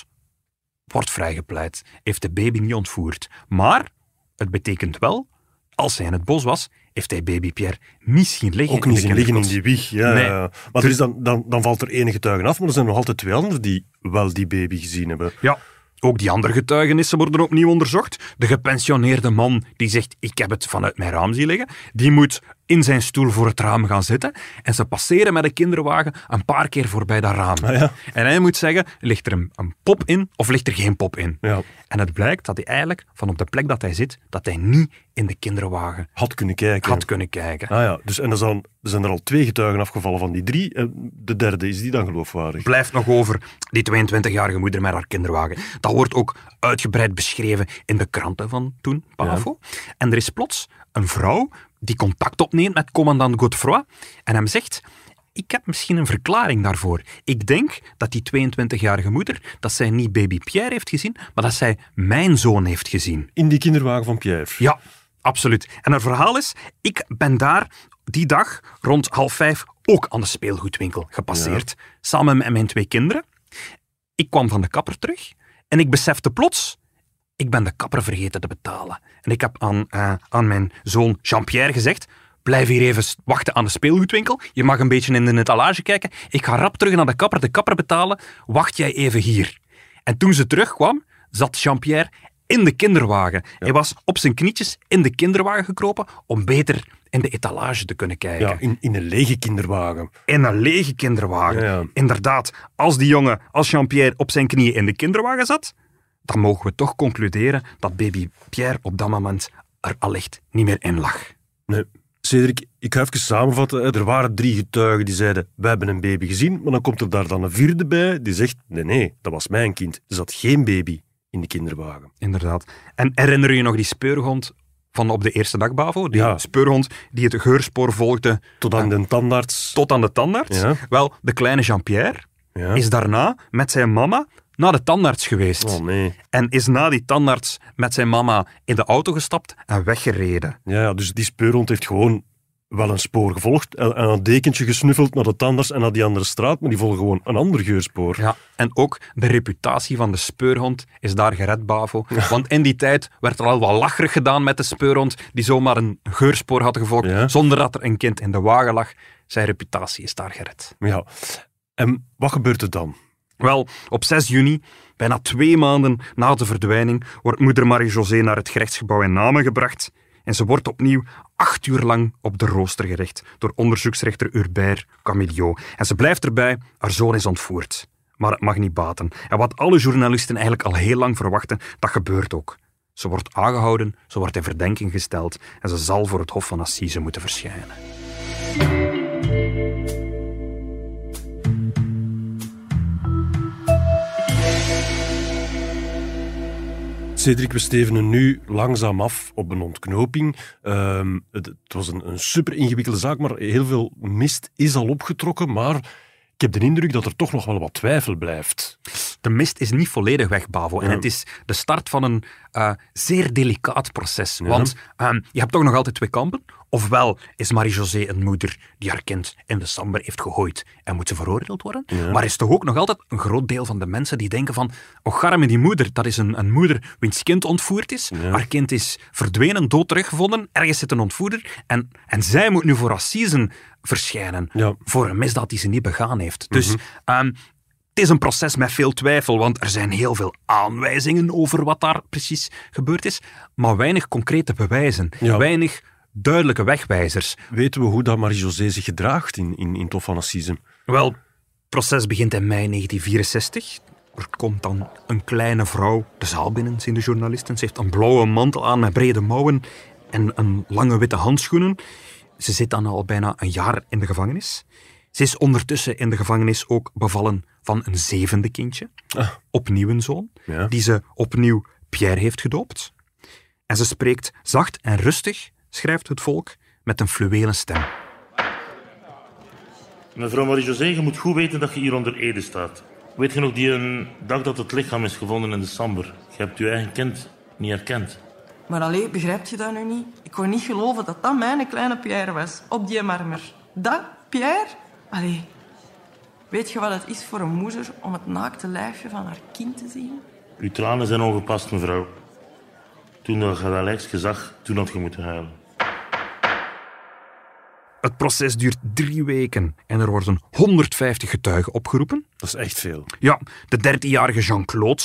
wordt vrijgepleit, heeft de baby niet ontvoerd. Maar het betekent wel, als hij in het bos was, heeft hij baby Pierre niet zien liggen Ook niet zien liggen in die wieg. Ja, Nee. Maar er is dan, dan, dan valt er één getuige af, maar er zijn nog altijd twee anderen die wel die baby gezien hebben. Ja, ook die andere getuigenissen worden opnieuw onderzocht. De gepensioneerde man die zegt, ik heb het vanuit mijn raam zien liggen, die moet in zijn stoel voor het raam gaan zitten en ze passeren met de kinderwagen een paar keer voorbij dat raam. Ah, ja. En hij moet zeggen, ligt er een, een pop in of ligt er geen pop in? Ja. En het blijkt dat hij eigenlijk, van op de plek dat hij zit, dat hij niet in de kinderwagen Had kunnen kijken. had kunnen kijken. Ah ja, dus en er zijn, er zijn er al twee getuigen afgevallen van die drie. En de derde, is die dan geloofwaardig? blijft nog over die 22-jarige moeder met haar kinderwagen. Dat wordt ook uitgebreid beschreven in de kranten van toen, Pavo. En er is plots een vrouw die contact opneemt met commandant Godefroy en hem zegt... Ik heb misschien een verklaring daarvoor. Ik denk dat die 22-jarige moeder, dat zij niet baby Pierre heeft gezien, maar dat zij mijn zoon heeft gezien. In die kinderwagen van Pierre. Ja, absoluut. En het verhaal is, ik ben daar die dag rond half vijf ook aan de speelgoedwinkel gepasseerd, samen met mijn twee kinderen. Ik kwam van de kapper terug en ik besefte plots, ik ben de kapper vergeten te betalen. En ik heb aan, eh, aan mijn zoon Jean-Pierre gezegd, blijf hier even wachten aan de speelgoedwinkel. Je mag een beetje in de etalage kijken. Ik ga rap terug naar de kapper, de kapper betalen. Wacht jij even hier. En toen ze terugkwam, zat Jean-Pierre in de kinderwagen. Hij was op zijn knietjes in de kinderwagen gekropen om beter in de etalage te kunnen kijken. Ja, in, in een lege kinderwagen. In een lege kinderwagen. Ja, ja. Inderdaad, als die jongen, als Jean-Pierre op zijn knieën in de kinderwagen zat, dan mogen we toch concluderen dat baby Pierre op dat moment er allicht niet meer in lag. Nee. Cedric, ik ga even samenvatten. Er waren drie getuigen die zeiden, wij hebben een baby gezien. Maar dan komt er daar dan een vierde bij die zegt, nee, nee, dat was mijn kind. Er zat geen baby in de kinderwagen. Inderdaad. En herinner je je nog die speurhond van op de eerste dag, Bavo? Die Ja. speurhond die het geurspoor volgde Tot aan de tandarts. tot aan de tandarts. Ja. Wel, de kleine Jean-Pierre Ja. is daarna met zijn mama naar de tandarts geweest. Oh nee. En is na die tandarts met zijn mama in de auto gestapt en weggereden. Ja, dus die speurhond heeft gewoon wel een spoor gevolgd en en een dekentje gesnuffeld naar de tandarts en naar die andere straat, maar die volgen gewoon een ander geurspoor. Ja, en ook de reputatie van de speurhond is daar gered, Bavo. Want in die tijd werd er al wat lacherig gedaan met de speurhond, die zomaar een geurspoor had gevolgd, Ja. zonder dat er een kind in de wagen lag. Zijn reputatie is daar gered. Ja. En wat gebeurt er dan? Wel, op 6 juni, bijna twee maanden na de verdwijning, wordt moeder Marie-José naar het gerechtsgebouw in Namen gebracht. En ze wordt opnieuw acht uur lang op de rooster gerecht door onderzoeksrechter Hubert Camilliot. En ze blijft erbij, haar zoon is ontvoerd. Maar het mag niet baten. En wat alle journalisten eigenlijk al heel lang verwachten, dat gebeurt ook. Ze wordt aangehouden, ze wordt in verdenking gesteld en ze zal voor het Hof van Assise moeten verschijnen. Cedric, we stevenen nu langzaam af op een ontknoping. Ehm, het, het was een, een super ingewikkelde zaak, maar heel veel mist is al opgetrokken. Maar ik heb de indruk dat er toch nog wel wat twijfel blijft. De mist is niet volledig weg, Bavo. En Ja. het is de start van een eh, zeer delicaat proces. Want ehm, je hebt toch nog altijd twee kampen. Ofwel is Marie-José een moeder die haar kind in de samber heeft gegooid en moet ze veroordeeld worden. Maar is toch ook nog altijd een groot deel van de mensen die denken van oh garme die moeder, dat is een, een moeder wiens kind ontvoerd is. Haar kind is verdwenen, dood teruggevonden. Ergens zit een ontvoerder. En, en zij moet nu voor assisen verschijnen Ja. voor een misdaad die ze niet begaan heeft. Dus ehm, het is een proces met veel twijfel, want er zijn heel veel aanwijzingen over wat daar precies gebeurd is, maar weinig concrete bewijzen, weinig duidelijke wegwijzers. Weten we hoe dat Marie-José zich gedraagt in, in, in het Hof van Assise? Wel, het proces begint in mei 1964. Er komt dan een kleine vrouw de zaal binnen, zien de journalisten. Ze heeft een blauwe mantel aan met brede mouwen en een lange witte handschoenen. Ze zit dan al bijna een jaar in de gevangenis. Ze is ondertussen in de gevangenis ook bevallen van een zevende kindje. Ah. Opnieuw een zoon, Ja. die ze opnieuw Pierre heeft gedoopt. En ze spreekt zacht en rustig, schrijft het volk, met een fluwelen stem. Mevrouw Marie-José, je moet goed weten dat je hier onder Ede staat. Weet je nog die een dag dat het lichaam is gevonden in de Samber? Je hebt je eigen kind niet herkend. Maar alleen, begrijpt je dat nu niet? Ik kon niet geloven dat dat mijn kleine Pierre was, op die marmer. Dat, Pierre? Allee, weet je wat het is voor een moeder om het naakte lijfje van haar kind te zien? Uw tranen zijn ongepast, mevrouw. Toen dat je dat zag, toen had je moeten huilen. Het proces duurt drie weken en er worden 150 getuigen opgeroepen. Dat is echt veel. Ja, de 13-jarige Jean-Claude,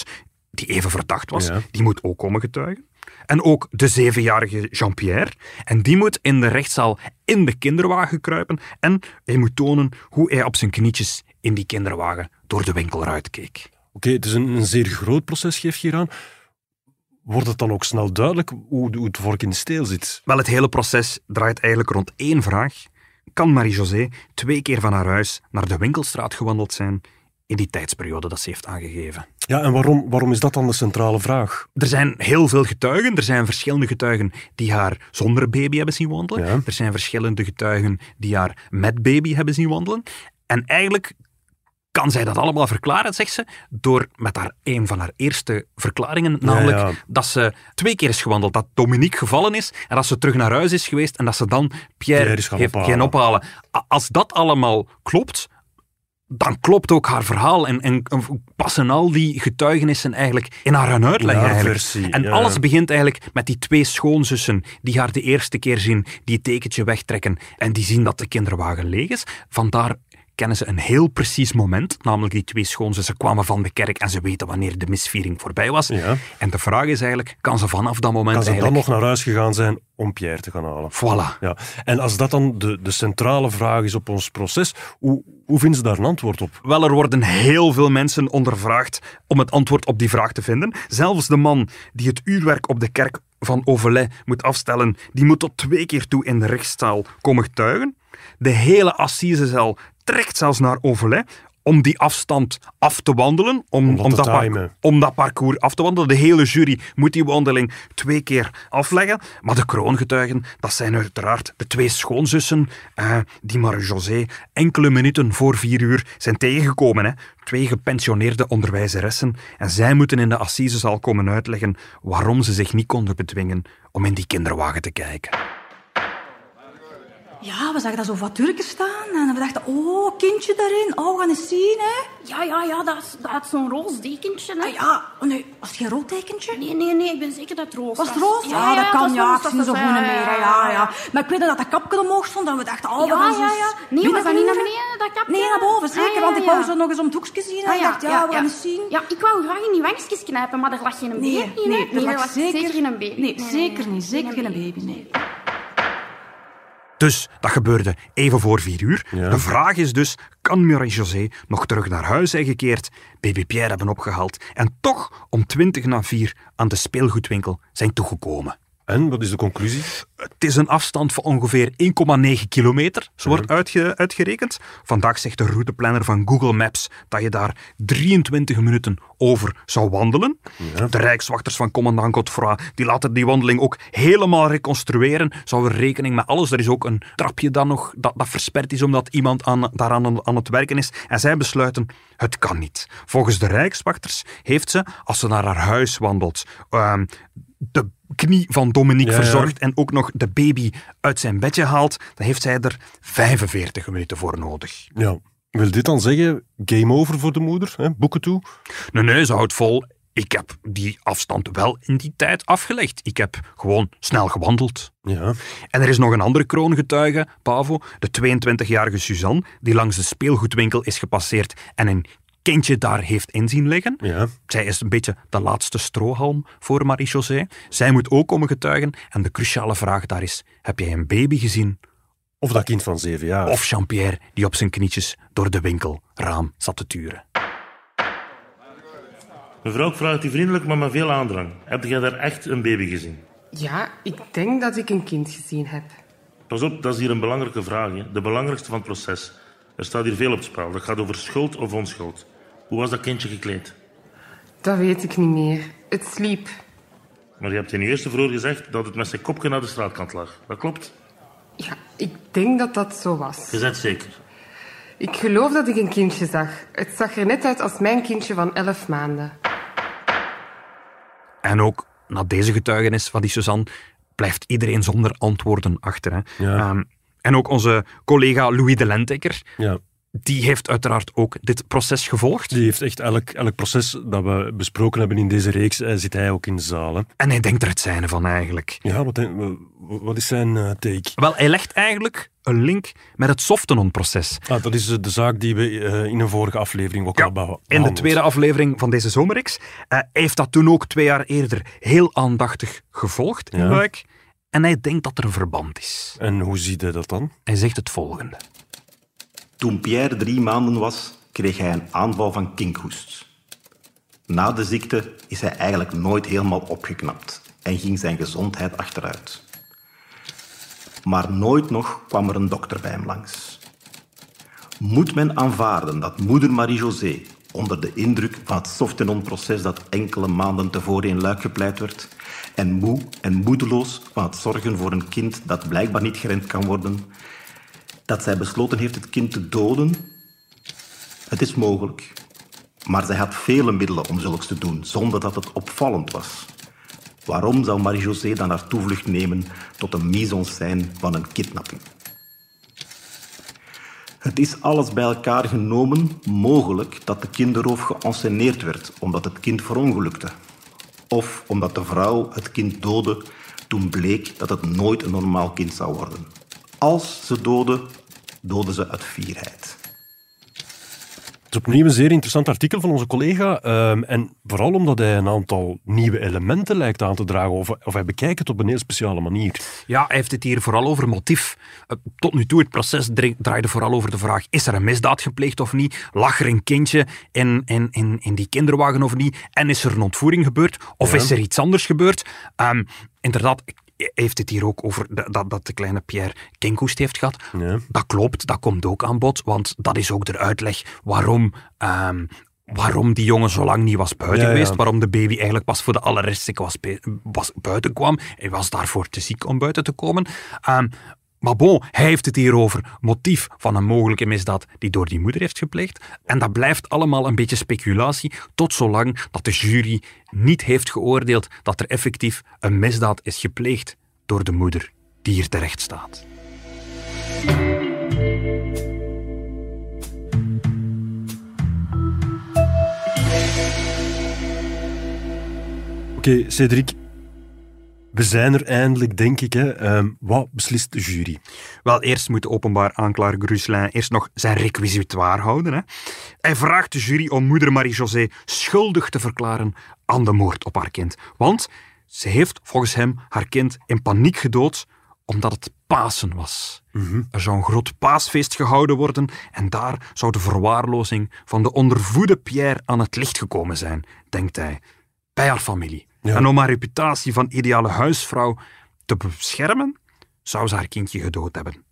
die even verdacht was, Ja. die moet ook komen getuigen. En ook de zevenjarige Jean-Pierre. En die moet in de rechtszaal in de kinderwagen kruipen. En hij moet tonen hoe hij op zijn knietjes in die kinderwagen door de winkelruit keek. Oké, het is een, een zeer groot proces, geef je hier aan. Wordt het dan ook snel duidelijk hoe, hoe het vork in de steel zit? Wel, het hele proces draait eigenlijk rond één vraag. Kan Marie-José twee keer van haar huis naar de winkelstraat gewandeld zijn in die tijdsperiode dat ze heeft aangegeven? Ja, en waarom, waarom is dat dan de centrale vraag? Er zijn heel veel getuigen. Er zijn verschillende getuigen die haar zonder baby hebben zien wandelen. Ja. Er zijn verschillende getuigen die haar met baby hebben zien wandelen. En eigenlijk kan zij dat allemaal verklaren, zegt ze, door met haar een van haar eerste verklaringen, namelijk ja. dat ze twee keer is gewandeld, dat Dominique gevallen is en dat ze terug naar huis is geweest en dat ze dan Pierre, Pierre heeft ophalen. gaan ophalen. Als dat allemaal klopt, dan klopt ook haar verhaal en, en passen al die getuigenissen eigenlijk in haar uitleg eigenlijk. versie, en ja. alles begint eigenlijk met die twee schoonzussen die haar de eerste keer zien, die het tekentje wegtrekken en die zien dat de kinderwagen leeg is. Vandaar kennen ze een heel precies moment, namelijk die twee schoonzussen kwamen van de kerk en ze weten wanneer de misviering voorbij was. Ja. En de vraag is eigenlijk, kan ze vanaf dat moment Kan ze dan nog naar huis gegaan zijn om Pierre te gaan halen? Voilà. Ja. En als dat dan de, de centrale vraag is op ons proces, hoe, hoe vinden ze daar een antwoord op? Wel, er worden heel veel mensen ondervraagd om het antwoord op die vraag te vinden. Zelfs de man die het uurwerk op de kerk van Auvelay moet afstellen, die moet tot twee keer toe in de rechtszaal komen getuigen. De hele assisezaal trekt zelfs naar Auvelay om die afstand af te wandelen, om, Om dat om dat parcours af te wandelen. De hele jury moet die wandeling twee keer afleggen. Maar de kroongetuigen, dat zijn uiteraard de twee schoonzussen eh, die Marie-José enkele minuten voor vier uur zijn tegengekomen. Hè. Twee gepensioneerde onderwijzeressen. En zij moeten in de assisezaal komen uitleggen waarom ze zich niet konden bedwingen om in die kinderwagen te kijken. Ja, we zagen daar zo voiturken staan en we dachten, oh, kindje daarin. Oh, we gaan eens zien, hè. Ja, ja, ja, dat is, dat is zo'n roze dekentje. Hè? Ah, ja, oh, nee, was het geen rood tekentje? Nee, nee, nee, ik ben zeker dat het roze Was het rood? Ja, dat kan, ja. Ik zie zo goed niet meer, ja, ja. Maar ik weet dat dat kapje omhoog stond en we dachten, oh, we Ja, gaan zo ja, ja. Nee, was dat niet naar beneden, dat kapje? Nee, naar boven, zeker. Ah, ja, want ik ja. wou zo nog eens om het hoekje zien en Ah, ik dacht, ja, we gaan eens zien. Ja, ik wou graag in die wangstjes knijpen, maar er lag geen baby in. nee, er lag zeker, zeker geen baby. Nee, zeker niet. Zeker geen baby, nee. Dus dat gebeurde even voor vier uur. Ja. De vraag is dus, kan Marie-José nog terug naar huis zijn gekeerd, baby Pierre hebben opgehaald en toch om twintig na vier aan de speelgoedwinkel zijn toegekomen? En, wat is de conclusie? Het is een afstand van ongeveer 1,9 kilometer, zo wordt uitge- uitgerekend. Vandaag zegt de routeplanner van Google Maps dat je daar 23 minuten over zou wandelen. De rijkswachters van commandant Godefroy die laten die wandeling ook helemaal reconstrueren. Ze houden rekening met alles. Er is ook een trapje dat nog dat, dat versperd is omdat iemand aan, daaraan aan het werken is. En zij besluiten, het kan niet. Volgens de rijkswachters heeft ze, als ze naar haar huis wandelt, ehm, de knie van Dominique Ja, verzorgt en ook nog de baby uit zijn bedje haalt, dan heeft zij er 45 minuten voor nodig. Ja. Wil dit dan zeggen, game over voor de moeder? Hè? Boeken toe? Nee, nee, ze houdt vol. Ik heb die afstand wel in die tijd afgelegd. Ik heb gewoon snel gewandeld. Ja. En er is nog een andere kroongetuige, Pavo, de 22-jarige Suzanne, die langs de speelgoedwinkel is gepasseerd en een kindje daar heeft inzien liggen. Ja. Zij is een beetje de laatste strohalm voor Marie-José. Zij moet ook komen getuigen. En de cruciale vraag daar is, heb jij een baby gezien? Of dat kind van zeven jaar. Of Jean-Pierre die op zijn knietjes door de winkelraam zat te turen? Mevrouw, ik vraag het u vriendelijk, maar met veel aandrang. Heb jij daar echt een baby gezien? Ja, ik denk dat ik een kind gezien heb. Pas op, dat is hier een belangrijke vraag. Hè? De belangrijkste van het proces. Er staat hier veel op het spel. Dat gaat over schuld of onschuld. Hoe was dat kindje gekleed? Dat weet ik niet meer. Het sliep. Maar je hebt in je eerste verhoor gezegd dat het met zijn kopje naar de straatkant lag. Dat klopt? Ja, ik denk dat dat zo was. Je bent zeker. Ik geloof dat ik een kindje zag. Het zag er net uit als mijn kindje van elf maanden. En ook na deze getuigenis van die Suzanne blijft iedereen zonder antwoorden achter. Hè. Ja. Ehm, en ook onze collega Louis de Lentekker, Ja. Die heeft uiteraard ook dit proces gevolgd. Die heeft echt elk, elk proces dat we besproken hebben in deze reeks, eh, zit hij ook in de zaal. Hè. En hij denkt er het zijne van eigenlijk. Ja, wat, wat is zijn eh, take? Wel, hij legt eigenlijk een link met het Softenon-proces. Ah, dat is eh, de zaak die we in een vorige aflevering ook Ja, al beha- in de behandeld. tweede aflevering van deze zomerreeks. Hij heeft dat toen ook twee jaar eerder heel aandachtig gevolgd in Ja. Luik. En hij denkt dat er een verband is. En hoe ziet hij dat dan? Hij zegt het volgende. Toen Pierre drie maanden was, kreeg hij een aanval van kinkhoest. Na de ziekte is hij eigenlijk nooit helemaal opgeknapt en ging zijn gezondheid achteruit. Maar nooit nog kwam er een dokter bij hem langs. Moet men aanvaarden dat moeder Marie-José onder de indruk van het Softenon-proces dat enkele maanden tevoren in Luik gepleit werd, en moe en moedeloos van het zorgen voor een kind dat blijkbaar niet gerend kan worden, dat zij besloten heeft het kind te doden? Het is mogelijk. Maar zij had vele middelen om zulks te doen, zonder dat het opvallend was. Waarom zou Marie-José dan haar toevlucht nemen tot een mise-en-scène van een kidnapping? Het is alles bij elkaar genomen mogelijk dat de kinderroof geënsceneerd werd omdat het kind verongelukte. Of omdat de vrouw het kind doodde toen bleek dat het nooit een normaal kind zou worden. Als ze doodde, doodde ze uit fierheid. Het is opnieuw een zeer interessant artikel van onze collega. ehm, en vooral omdat hij een aantal nieuwe elementen lijkt aan te dragen. Of, of hij bekijkt het op een heel speciale manier. Ja, hij heeft het hier vooral over motief. Eh, Tot nu toe, het proces dra- draaide vooral over de vraag, is er een misdaad gepleegd of niet? Lag er een kindje in, in, in, in die kinderwagen of niet? En is er een ontvoering gebeurd? Of Ja. is er iets anders gebeurd? Ehm, inderdaad, heeft het hier ook over dat, dat de kleine Pierre kinkhoest heeft gehad. Ja. Dat klopt, dat komt ook aan bod, want dat is ook de uitleg waarom... ehm, Waarom die jongen zo lang niet was buiten Ja, ja. geweest, waarom de baby eigenlijk pas voor de allereerste keer was, was buiten kwam. Hij was daarvoor te ziek om buiten te komen. Ehm, maar bon, hij heeft het hier over motief van een mogelijke misdaad die door die moeder heeft gepleegd. En dat blijft allemaal een beetje speculatie, tot zolang dat de jury niet heeft geoordeeld dat er effectief een misdaad is gepleegd door de moeder die hier terecht staat. Oké, Cedric. We zijn er eindelijk, denk ik. Hè. Ehm, wat beslist de jury? Wel, eerst moet de openbaar aanklager Gruslijn eerst nog zijn requisitoire houden. Hè. Hij vraagt de jury om moeder Marie-José schuldig te verklaren aan de moord op haar kind. Want ze heeft volgens hem haar kind in paniek gedood omdat het Pasen was. Er zou een groot paasfeest gehouden worden en daar zou de verwaarlozing van de ondervoede Pierre aan het licht gekomen zijn, denkt hij, bij haar familie. Ja. En om haar reputatie van ideale huisvrouw te beschermen, zou ze haar kindje gedood hebben.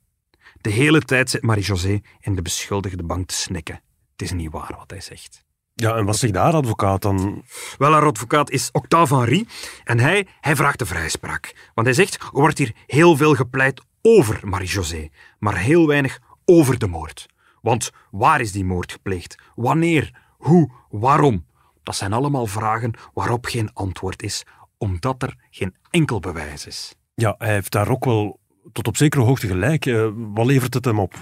De hele tijd zit Marie-José in de beschuldigde bank te snikken. Het is niet waar wat hij zegt. Ja, en wat zegt daar advocaat dan? Wel, haar advocaat is Octave Henry en hij, hij vraagt de vrijspraak. Want hij zegt, er wordt hier heel veel gepleit over Marie-José, maar heel weinig over de moord. Want waar is die moord gepleegd? Wanneer? Hoe? Waarom? Dat zijn allemaal vragen waarop geen antwoord is, omdat er geen enkel bewijs is. Ja, hij heeft daar ook wel tot op zekere hoogte gelijk. Eh, wat levert het hem op?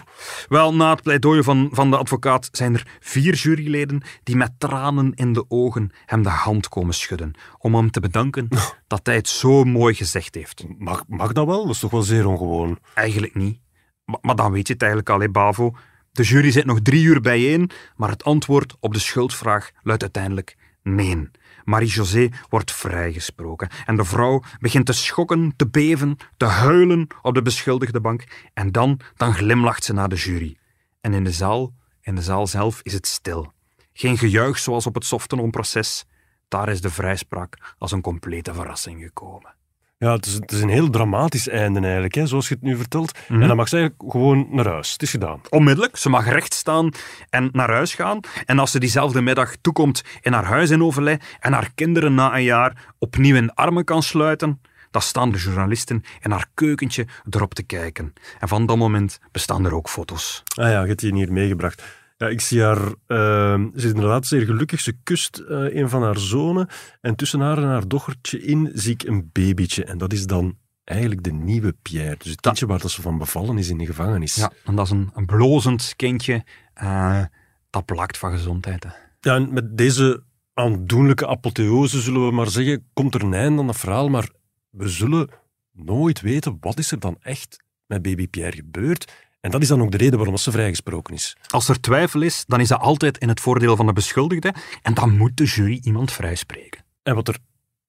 Wel, na het pleidooi van, van de advocaat zijn er vier juryleden die met tranen in de ogen hem de hand komen schudden. Om hem te bedanken dat hij het zo mooi gezegd heeft. Mag, mag dat wel? Dat is toch wel zeer ongewoon. Eigenlijk niet. Maar, maar dan weet je het eigenlijk al, hè, Bavo. De jury zit nog drie uur bijeen, maar het antwoord op de schuldvraag luidt uiteindelijk nee. Marie-José wordt vrijgesproken en de vrouw begint te schokken, te beven, te huilen op de beschuldigde bank en dan, dan glimlacht ze naar de jury. En in de zaal, in de zaal zelf is het stil. Geen gejuich zoals op het Softenon-proces. Daar is de vrijspraak als een complete verrassing gekomen. Ja, het is, het is een heel dramatisch einde eigenlijk, hè, zoals je het nu vertelt. Mhm. En dan mag ze eigenlijk gewoon naar huis. Het is gedaan. Onmiddellijk, ze mag recht staan en naar huis gaan. En als ze diezelfde middag toekomt in haar huis in overleg en haar kinderen na een jaar opnieuw in armen kan sluiten, dan staan de journalisten in haar keukentje erop te kijken. En van dat moment bestaan er ook foto's. Ah ja, je hebt die hier meegebracht. Ja, ik zie haar, eh, ze is inderdaad zeer gelukkig. Ze kust eh, een van haar zonen. En tussen haar en haar dochtertje in zie ik een babytje. En dat is dan eigenlijk de nieuwe Pierre. Dus het kindje waar dat ze van bevallen is in de gevangenis. Ja, en dat is een, een blozend kindje eh, dat plakt van gezondheid. hè. Ja, en met deze aandoenlijke apotheose, zullen we maar zeggen, komt er een einde aan het verhaal. Maar we zullen nooit weten wat is er dan echt met baby Pierre gebeurd. En dat is dan ook de reden waarom ze vrijgesproken is. Als er twijfel is, dan is dat altijd in het voordeel van de beschuldigde en dan moet de jury iemand vrijspreken. En wat er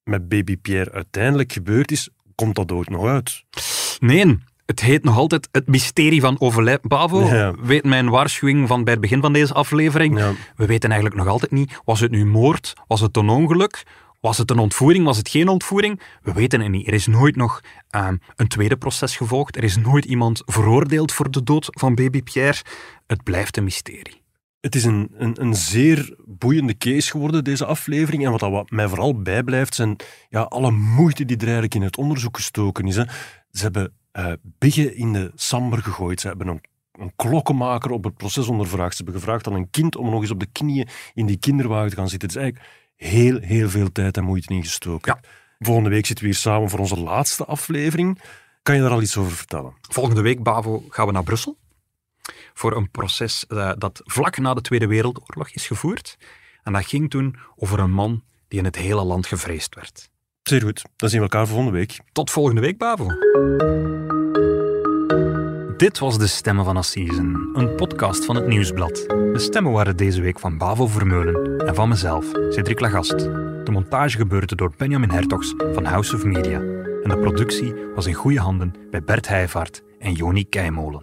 met baby Pierre uiteindelijk gebeurd is, komt dat ooit nog uit. Nee, het heet nog altijd het mysterie van overlijden. Bavo, Ja. weet mijn waarschuwing van bij het begin van deze aflevering. Ja. We weten eigenlijk nog altijd niet, was het nu moord? Was het een ongeluk? Was het een ontvoering? Was het geen ontvoering? We weten het niet. Er is nooit nog ehm, een tweede proces gevolgd. Er is nooit iemand veroordeeld voor de dood van baby Pierre. Het blijft een mysterie. Het is een, een, een zeer boeiende case geworden, deze aflevering. En wat, dat mij vooral bijblijft, zijn ja, alle moeite die er eigenlijk in het onderzoek gestoken is. Hè. Ze hebben eh biggen in de samber gegooid. Ze hebben een, een klokkenmaker op het proces ondervraagd. Ze hebben gevraagd aan een kind om nog eens op de knieën in die kinderwagen te gaan zitten. Het is eigenlijk heel, heel veel tijd en moeite in gestoken. Volgende week zitten we hier samen voor onze laatste aflevering. Kan je daar al iets over vertellen? Volgende week, Bavo, gaan we naar Brussel. Voor een proces eh, dat vlak na de Tweede Wereldoorlog is gevoerd. En dat ging toen over een man die in het hele land gevreesd werd. Zeer goed. Dan zien we elkaar volgende week. Tot volgende week, Bavo. Dit was De Stemmen van Assisen, een podcast van het Nieuwsblad. De stemmen waren deze week van Bavo Vermeulen en van mezelf, Cedric Lagast. De montage gebeurde door Benjamin Hertogs van House of Media. En de productie was in goede handen bij Bert Heijvaart en Joni Keimolen.